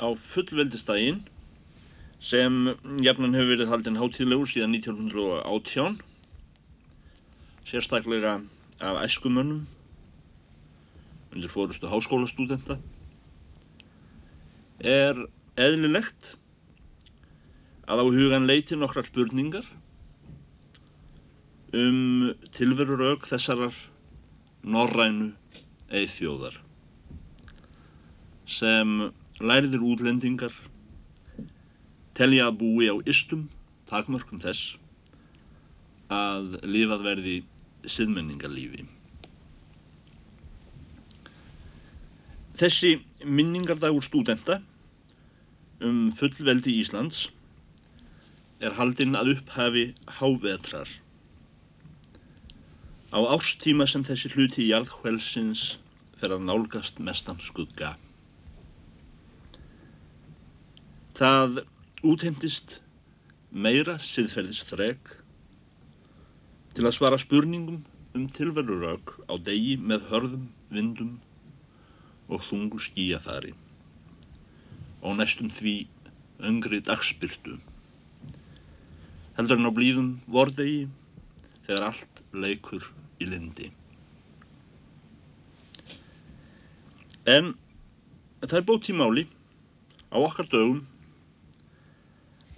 á fullveldistægin sem jafnan hefur verið haldinn hátíðlegur síðan 1918 sérstaklega af æskumönnum undir fórustu háskólastúdenta. Er eðlilegt að á hugan leiti nokkrar spurningar um tilveruraug þessarar norrænu eithjóðar sem læriðir útlendingar telja að búi á istum takmörkum þess að lifað verði siðmenningarlífi. Þessi minningardagur stúdenta um fullveldi Íslands er haldinn að upphafi hávetrar. Á ástíma sem þessi hluti í jarðhvelsins fer að nálgast mestan skugga. Það útheimtist meira siðferðis þreg til að svara spurningum um tilverurög á degi með hörðum, vindum og þungu skíafari og næstum því öngri dagspyrtu. Heldur en á blíðum vordegi þegar allt leikur í lindi. En það er bótt í máli á okkar dögum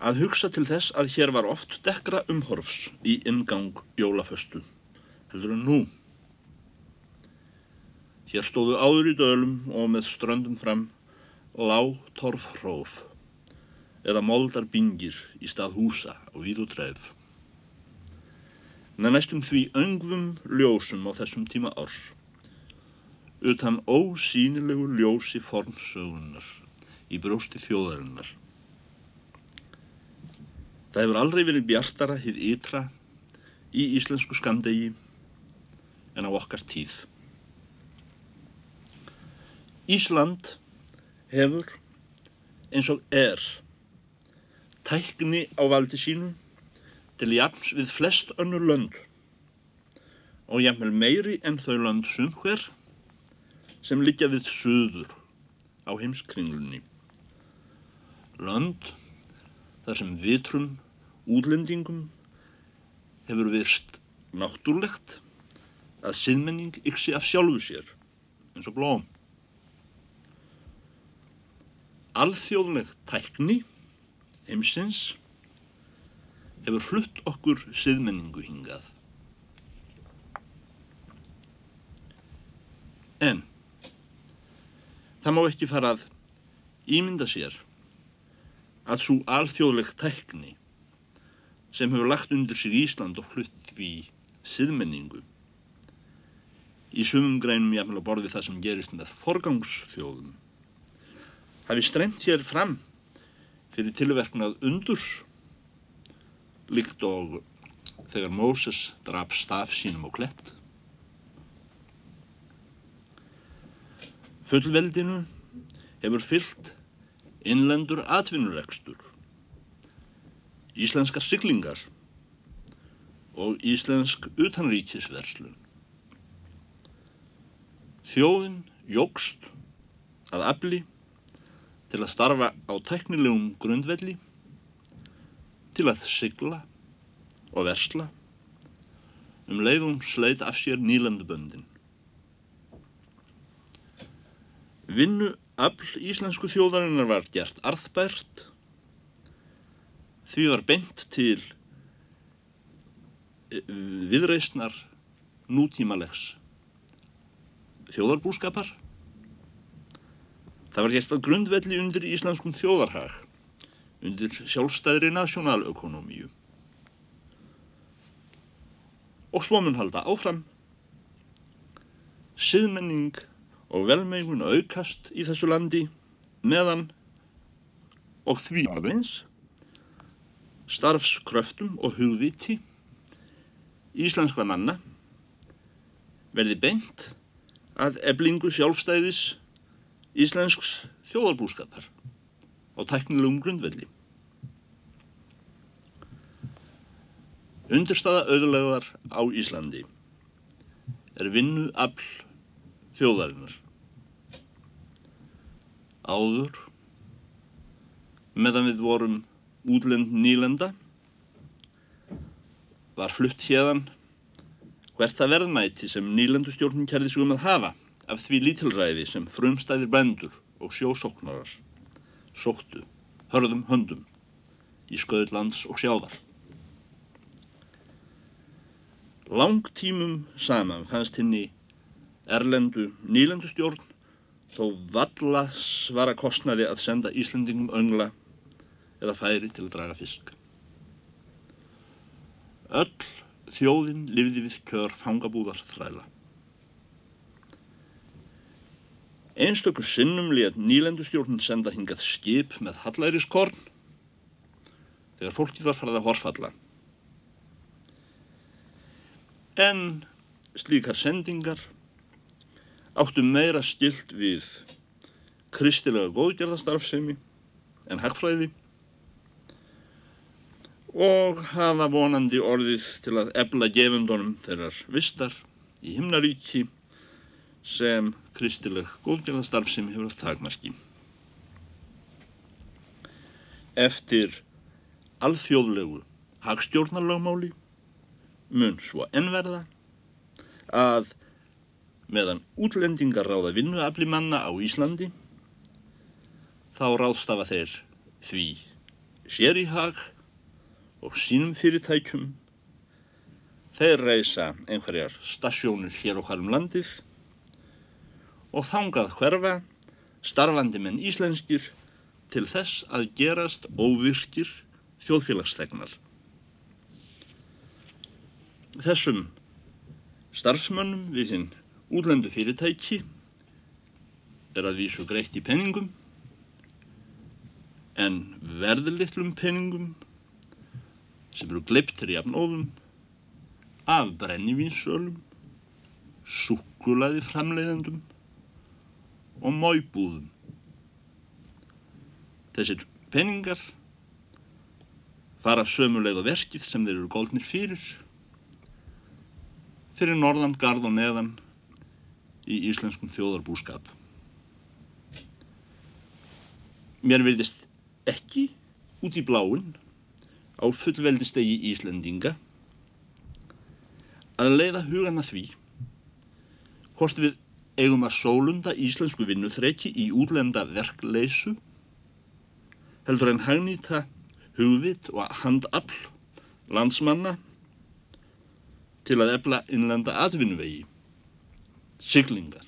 að hugsa til þess að hér var oft dekkra umhorfs í ingang jólaföstu, heldur en nú. Hér stóðu áður í dölum og með ströndum fram lág torfhróf eða moldar bingir í stað húsa og víð og tref. Með næstum því öngvum ljósum á þessum tíma árs, utan ósýnilegu ljósi formsögunar í brósti þjóðarinnar. Það hefur aldrei verið bjartara hið ytra í íslensku skamdegi en á okkar tíð. Ísland hefur eins og er tækni á valdi sínu til jafns við flest önnur lönd og jafnvel meiri en þau lönd sumhver sem liggja við söður á heimskringlunni. Lönd þar sem vitrum útlendingum hefur virst náttúrlegt að siðmenning yksi af sjálfu sér eins og blóm. Alþjóðleg tækni heimsins hefur flutt okkur siðmenningu hingað. En það má ekki fara að ímynda sér að svo alþjóðleg tækni sem hefur lagt undir sig Ísland og flutt við siðmenningu. Í sumum greinum jafnvel að borði það sem gerist með forgangsþjóðum. Hafi streymt hér fram fyrir tilverknað undurs líkt og þegar Móses draf staf sínum og klett. Fullveldinu hefur fyllt innlendur atvinnurekstur, íslenskar siglingar og íslensk utanríkisverslun. Þjóðin jógst að afli til að starfa á teknilegum grundvelli, til að sigla og versla um leiðum sleit af sér nýlanduböndin. Vinnu afl íslensku þjóðarinnar var gert arðbært, því var beint til viðreysnar nútímalegs þjóðarbúskapar. Það var gert að grundvelli undir íslenskum þjóðarhag, undir sjálfstæðri nasjónalökonomíu. Og svo mun halda áfram. Siðmenning og velmeigun aukast í þessu landi meðan og því aðeins starfskröftum og hugviti íslenskra manna verði beint að eblingu sjálfstæðis íslensks þjóðarbúskapar á tæknilegum grundvelli. Undirstaða auðulegar á Íslandi er vinnu afl þjóðarinnar. Áður meðan við vorum útlend nýlenda var flutt hérðan hvert það verðmæti sem nýlendustjórnin kærði sig um að hafa af því lítilræði sem frumstæðir bændur og sjósóknarar sóttu hörðum höndum í sköður lands og sjáðar. Langtímum saman fannst henni erlendu nýlendustjórn þó valla svara kostnaði að senda Íslandingum öngla eða færi til að draga fisk. Öll þjóðin lifði við kjör fangabúðar þræla. Einstökur sinnum létt nýlendustjórn senda hingað skip með hallæriskorn þegar fólkið var farið að horfalla. En slíkar sendingar áttu meira stilt við kristilega góðgerðastarfsemi en hagfræði og hafa vonandi orðið til að ebla gefundunum þeirrar vistar í himnaríki sem kristileg góðgerðastarfsemi hefur að þagmarki. Eftir alþjóðlegu hagstjórnarlögmáli mun svo ennverða að meðan útlendingar ráða vinnuafli manna á Íslandi þá ráðstafa þeir því sér í hag og sínum fyrirtækjum þeir reysa einhverjar stasjónur hér og hvarum landið og þangað hverfa starfandi menn íslenskir til þess að gerast óvirkir þjóðfélagsþegnar. Þessum starfsmönnum við hinn útlendu fyrirtæki er að vísu greitt í penningum en verðlitlum penningum sem eru gleiptir í afnóðum af brennivínsölum, sukkulaði framleiðendum og móibúðum. Þessir penningar fara sömuleið á verkið sem þeir eru góldnir fyrir, fyrir norðan, gard og neðan í íslenskum þjóðarbúskap. Mér verðist ekki út í bláin á fullveldistegi Íslendinga að leiða hugan að því hvort við eigum að sólunda íslensku vinnuþreiki í útlenda verkleysu heldur en hagnýta hugvit og handafl landsmanna til að efla innlenda atvinnuvegi siglingar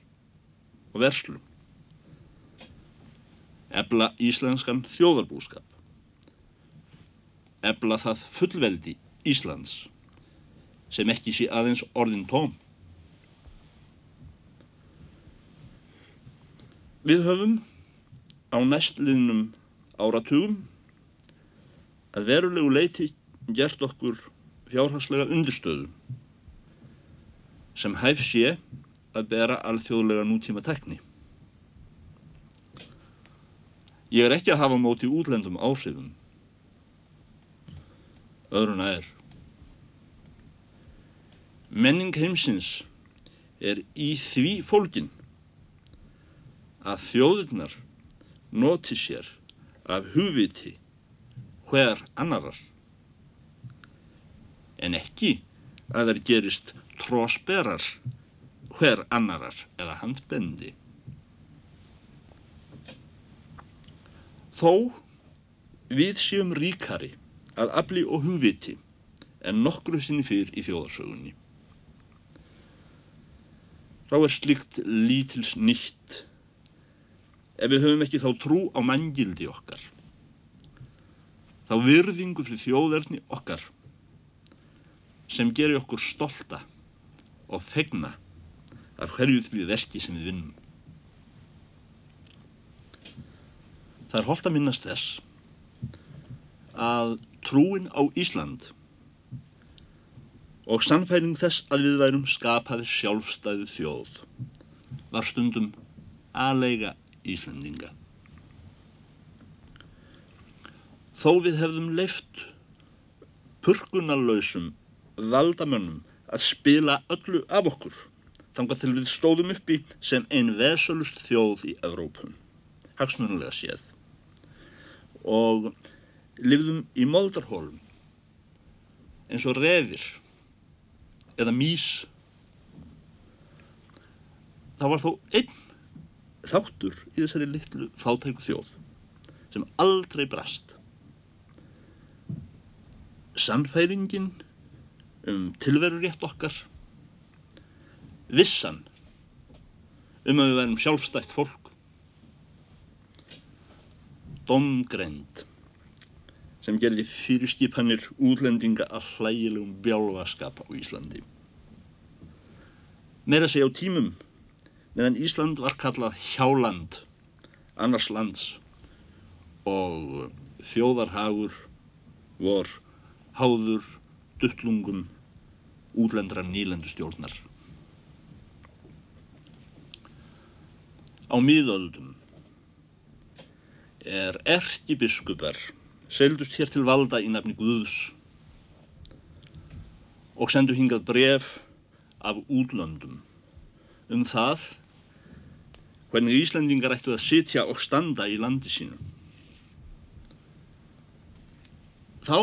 og verslum. Ebla íslenskan þjóðarbúskap. Ebla það fullveldi Íslands sem ekki sé aðeins orðin tóm. Við höfum á næstliðnum áratugum að verulegu leiti gert okkur fjárhagslega undirstöðu sem hæf sé að bera alþjóðlega nútíma tekni. Ég er ekki að hafa móti útlendum áhrifum. Öðruna er. Menning heimsins er í því fólkin að þjóðirnar noti sér af hugviti hver annarar en ekki að það gerist trósberar hver annarar eða handbendi. Þó við séum ríkari að afli og hugviti en nokkru sinni fyrr í þjóðarsögunni. Þá er slikt lítils nýtt ef við höfum ekki þá trú á manngildi okkar. Þá virðingu fyrir þjóðarni okkar sem gerir okkur stolta og fegna af hverju því verki sem við vinnum. Það er holdt að minnast þess að trúin á Ísland og sannfæring þess að við værum skapaði sjálfstæði þjóð var stundum aðlega Íslandinga. Þó við hefðum leift purkunarlausum valdamönnum að spila öllu af okkur þangað til við stóðum uppi sem einn vesalust þjóð í Evrópum, hagsmunulega séð. og lifðum í moldarhólum eins og refir eða mís. Það var þó einn þáttur í þessari litlu fátæku þjóð sem aldrei brast. Sannfæringin um tilverurétt okkar, vissan um að við værum sjálfstætt fólk, domgrend sem gerði fyrirskipanir útlendinga að hlægilegum bjálfaskap á Íslandi. Meira segja á tímum meðan Ísland var kallað hjáland annars lands og þjóðarhagur vor háður duttlungum útlendra nýlendustjórnar. Á miðöldum er erkibiskupar seldust hér til valda í nafni Guðs og sendu hingað bref af útlöndum um það hvernig Íslandingar ættu að sitja og standa í landi sínu. Þá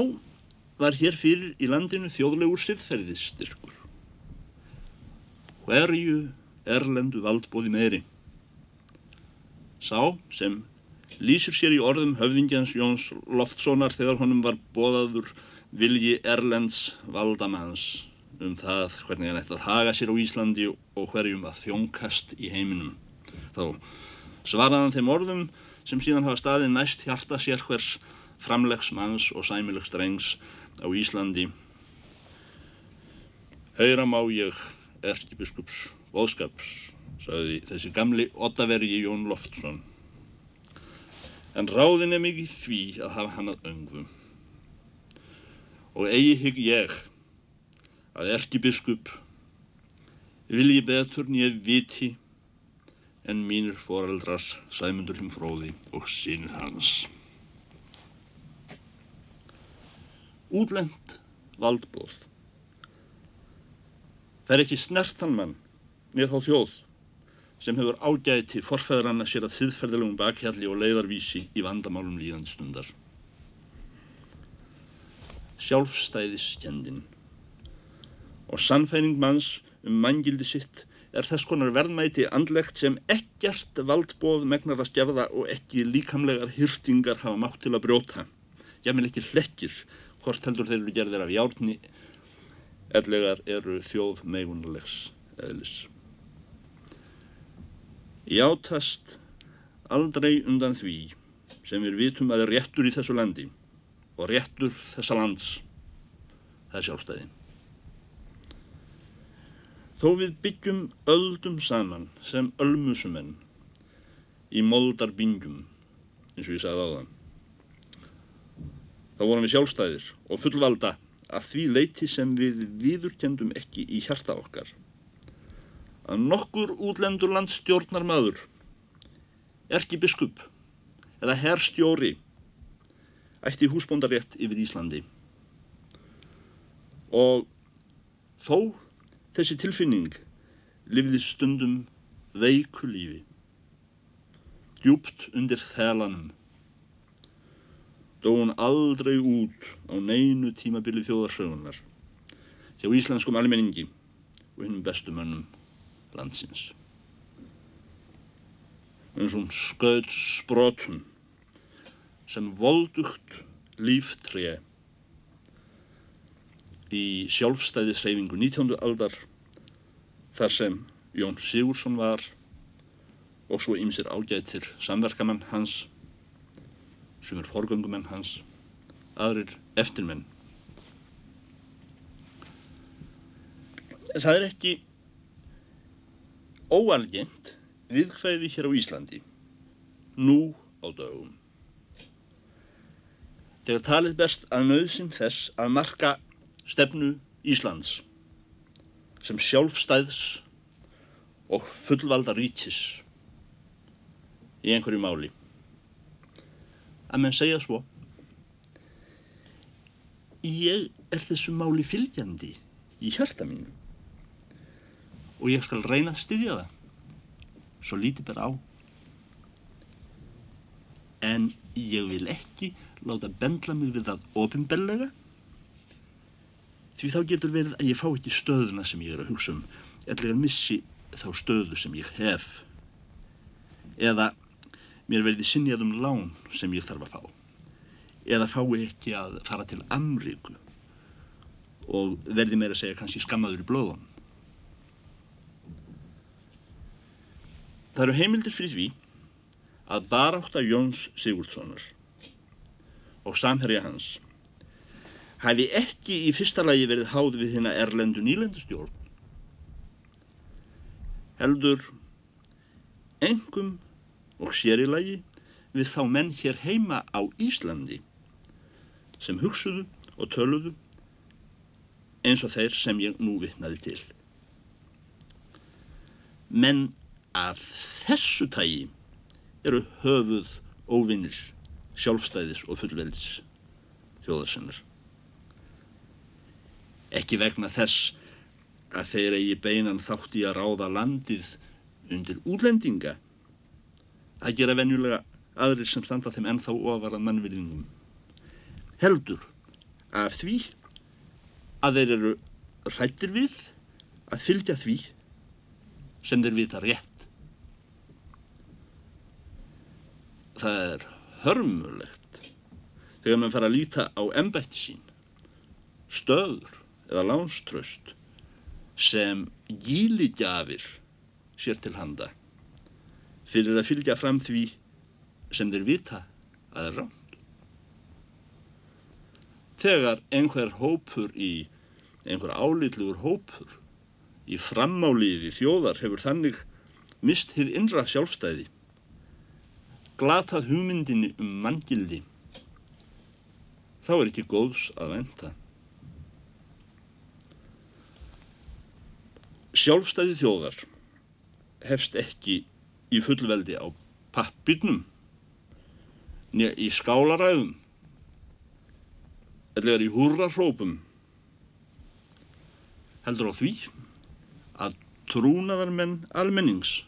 var hér fyrir í landinu þjóðlegur siðferðistyrkur. Hverju erlendu valdbóði meiri? Sá sem lýsir sér í orðum höfðingjans Jóns Loftssonar þegar honum var bóðaður vilji erlends valdamanns um það hvernig hann ætti að haga sér á Íslandi og hverjum að þjónkast í heiminum. Þá svaraðan þeim orðum sem síðan hafa staðið næst hjarta sér hvers framlegs manns og sæmilegs drengs á Íslandi. Heyra má ég erkibiskups voðskaps, sagði þessi gamli ottavergi Jón Loftsson. En ráðin er mikið því að hafa hann að öngum. Og eigi hygg ég að erkibiskup vilji betur nýja viti en mínir foreldrar Sæmundur hinn fróði og sínir hans. Útlend valdbóð fer ekki snertan mann mér þá þjóð sem hefur ágæti forfæðranna sér að þiðferðilegum bakhjalli og leiðarvísi í vandamálum líðandi stundar. Sjálfstæðiskendin og sannfæring manns um manngildi sitt er þess konar verðmæti andlegt sem ekkert valdbóð megnar að skjafða og ekki líkamlegar hýrtingar hafa mátt til að brjóta. Jáminn ekki hlekkir, hvort heldur þeir eru gerðir af járni, ellegar eru þjóð meigunulegs eðlis. Játast aldrei undan því sem við vitum að er réttur í þessu landi og réttur þessa lands, það er sjálfstæði. Þó við byggjum öldum saman sem ölmusumenn í moldarbingjum, eins og ég sagði á það, þá vorum við sjálfstæðir og fullvalda að því leiti sem við viðurkendum ekki í hjarta okkar. Að nokkur útlendur landstjórnar maður, erkibiskup eða herrstjóri ætti húsbóndarétt yfir Íslandi. Og þó þessi tilfinning lifði stundum veiku lífi, djúpt undir þelanum. Dó hún aldrei út á neinu tímabili þjóðarsögunar hjá íslenskum almenningi og hinnum bestu mönnum landsins. eins og skaut sprotum sem voldugt líftré í sjálfstæðisreyfingu 19. aldar þar sem Jón Sigursson var og svo ymsir ágættir samverkamann hans sem er forgöngumenn hans aðrir eftirmenn Það er ekki óalgent viðkvæði hér á Íslandi. Nú á dögum. Þegar talið best að nöðsinn þess að marka stefnu Íslands sem sjálfstæðs og fullvalda ríkis í einhverju máli. Að menn segja svo ég er þessu máli fylgjandi í hjarta mínu og ég skal reyna að styðja það. Svo lítið ber á. En ég vil ekki láta bendla mig við það ofinbellega því þá getur verið að ég fá ekki stöðuna sem ég er að hugsa um eða missi þá stöðu sem ég hef. Eða mér verði sinjað um lán sem ég þarf að fá. Eða fái ekki að fara til Amríku og verði meira að segja kannski skammaður í blóðum Það eru heimildir fyrir því að barátta Jóns Sigurdssonar og samherja hans hafi ekki í fyrsta lagi verið háð við hérna erlendu nýlendustjórn heldur engum og sér í lagi við þá menn hér heima á Íslandi sem hugsuðu og töluðu eins og þeir sem ég nú vittnaði til. Menn af þessu tægi eru höfuð óvinnir sjálfstæðis og fullveldis þjóðarsennar. Ekki vegna þess að þeir eigi beinan þátt í að ráða landið undir útlendinga. Það gera venjulega aðrir sem standa þeim ennþá ofarað mannviljum. Heldur af því að þeir eru rættir við að fylgja því sem þeir vita rétt. Það er hörmulegt þegar mann fara að líta á embætti sín, stöður eða lánströst sem gíligjafir sér til handa fyrir að fylgja fram því sem þeir vita að er rámt. Þegar einhver hópur í, einhver álitlugur hópur í framáliði þjóðar hefur þannig mist hið innra sjálfstæði glatað hugmyndinni um manngildi, þá er ekki góðs að venda. Sjálfstæði þjóðar hefst ekki í fullveldi á pappirnum, nýja í skálaræðum, eða í húrarhrópum, heldur á því að trúnaðarmenn almennings,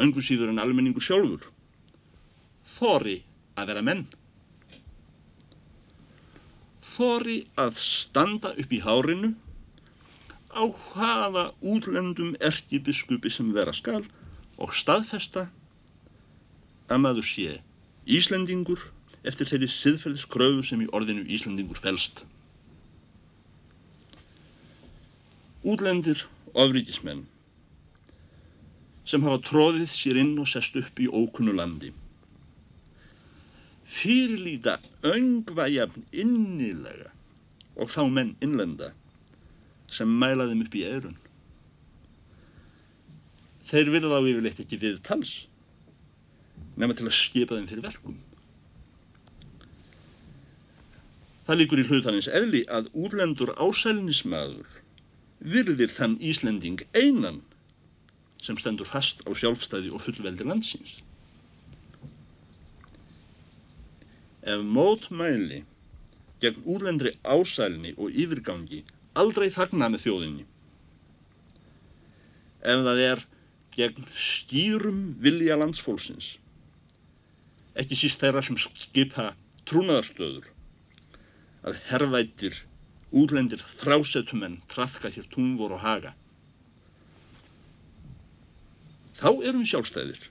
öngu síður en almenningu sjálfur, þóri að vera menn. Þóri að standa upp í hárinu á hvaða útlendum erkibiskupi sem vera skal og staðfesta að maður sé Íslendingur eftir þeirri siðferðiskröfu sem í orðinu Íslendingur felst. Útlendir ofríkismenn sem hafa tróðið sér inn og sest upp í ókunnu landi fyrirlíta öngvæjafn innilega og þá menn innlenda sem mæla þeim upp í eðrun. Þeir vilja þá yfirleitt ekki við tals nema til að skipa þeim fyrir verkum. Það líkur í hlutanins eðli að útlendur ásælnismæður virðir þann Íslending einan sem stendur fast á sjálfstæði og fullveldi landsins. Ef mótmæli gegn úrlendri ásælni og yfirgangi aldrei þagna með þjóðinni. Ef það er gegn skýrum vilja landsfólksins, ekki síst þeirra sem skipa trúnaðarstöður, að herrvættir úrlendir þrásetumenn trafka hér tungvor og haga. Þá erum við sjálfstæðir,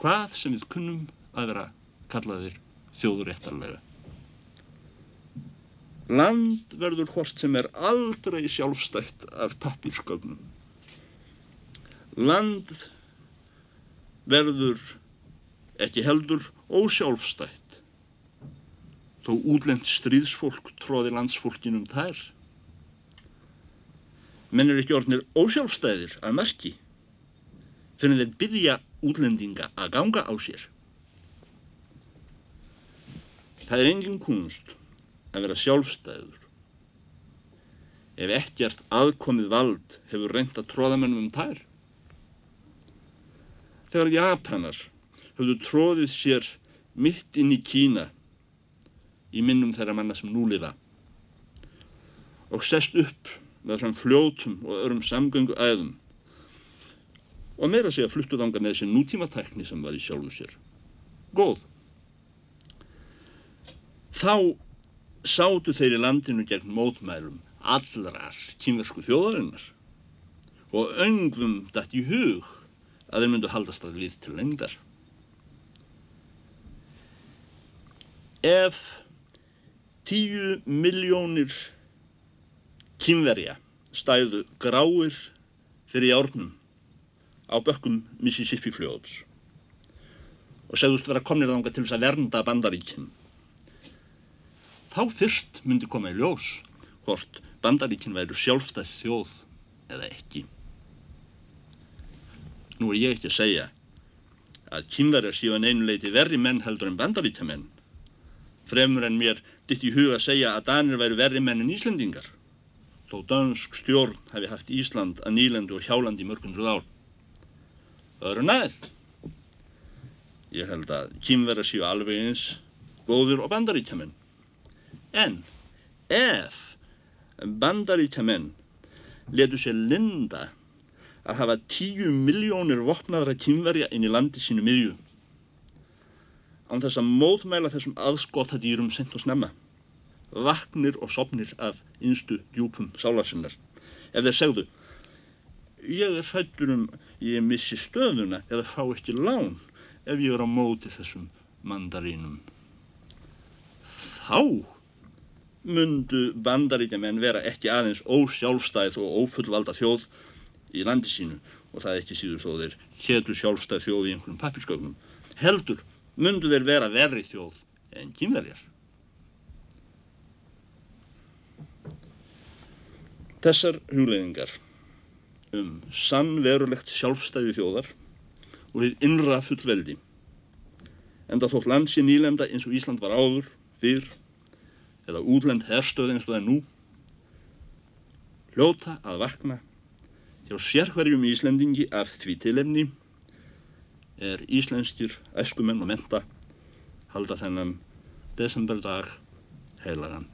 hvað sem við kunnum að vera kallaðir þjóðuréttarlega. Land verður hvort sem er aldrei sjálfstætt af pappírskögnum. Land verður ekki heldur ósjálfstætt þó útlend stríðsfólk tróði landsfólkinum þær. Menn er ekki orðnir ósjálfstæðir að merki fyrir þeir byrja útlendinga að ganga á sér. Það er engin kunst að vera sjálfstæður. Ef ekkert aðkomið vald hefur reynd að tróða mennum um tær. Þegar Japanar höfðu tróðið sér mitt inn í Kína í minnum þeirra manna sem nú lifa og sest upp með fram fljótum og öðrum samgöngu æðum og meira segja fluttuðanga með þessi nútíma tækni sem var í sjálfu sér. Góð þá sátu þeir í landinu gegn mótmælum allrar kynversku þjóðarinnar og öngvum dætt í hug að þeir myndu haldast að við til lengdar. Ef tíu miljónir kynverja stæðu gráir fyrir járnum á bökkum Mississippi fljóðs og segðust vera komnir þánga til þess að vernda bandaríkinn. Þá fyrst myndi koma í ljós hvort bandaríkinn væru sjálfstæð þjóð eða ekki. Nú er ég ekki að segja að kynverjar séu að einu leiti verri menn heldur en bandaríkjamenn. Fremur en mér ditt í huga að segja að Danir væru verri menn en Íslandingar. Þó dansk stjórn hefði haft Ísland að nýlendu og hjálandi í mörgundruð ár. Það eru nær. Ég held að kynverðar séu alveg eins góður og bandaríkjamenn. En ef bandaríkjamenn letu sér linda að hafa tíu miljónir vopnaðra kynverja inn í landi sínu miðju. Án þess að mótmæla þessum aðskotadýrum sent og snemma. Vaknir og sopnir af innstu djúpum sálarsinnar ef þeir segðu ég er hrættur um ég missi stöðuna eða fá ekki lán ef ég er á móti þessum mandarínum. Þá mundu bandaríkjaman vera ekki aðeins ósjálfstæð og ófullvalda þjóð í landi sínu og það ekki síður þó þeir hétu sjálfstæð þjóð í einhverjum pappirskögnum. Heldur mundu þeir vera verri þjóð en kýmverjar. Þessar hugleiðingar um sannverulegt sjálfstæði þjóðar og við innra fullveldi. Enda þótt land sé nýlenda eins og Ísland var áður, fyrr, eða útlend herstöð eins og það er nú, hljóta að vakna hjá sérhverjum Íslendingi af því tilefni er íslenskir æskumenn og menta halda þennan desemberdag heilagan.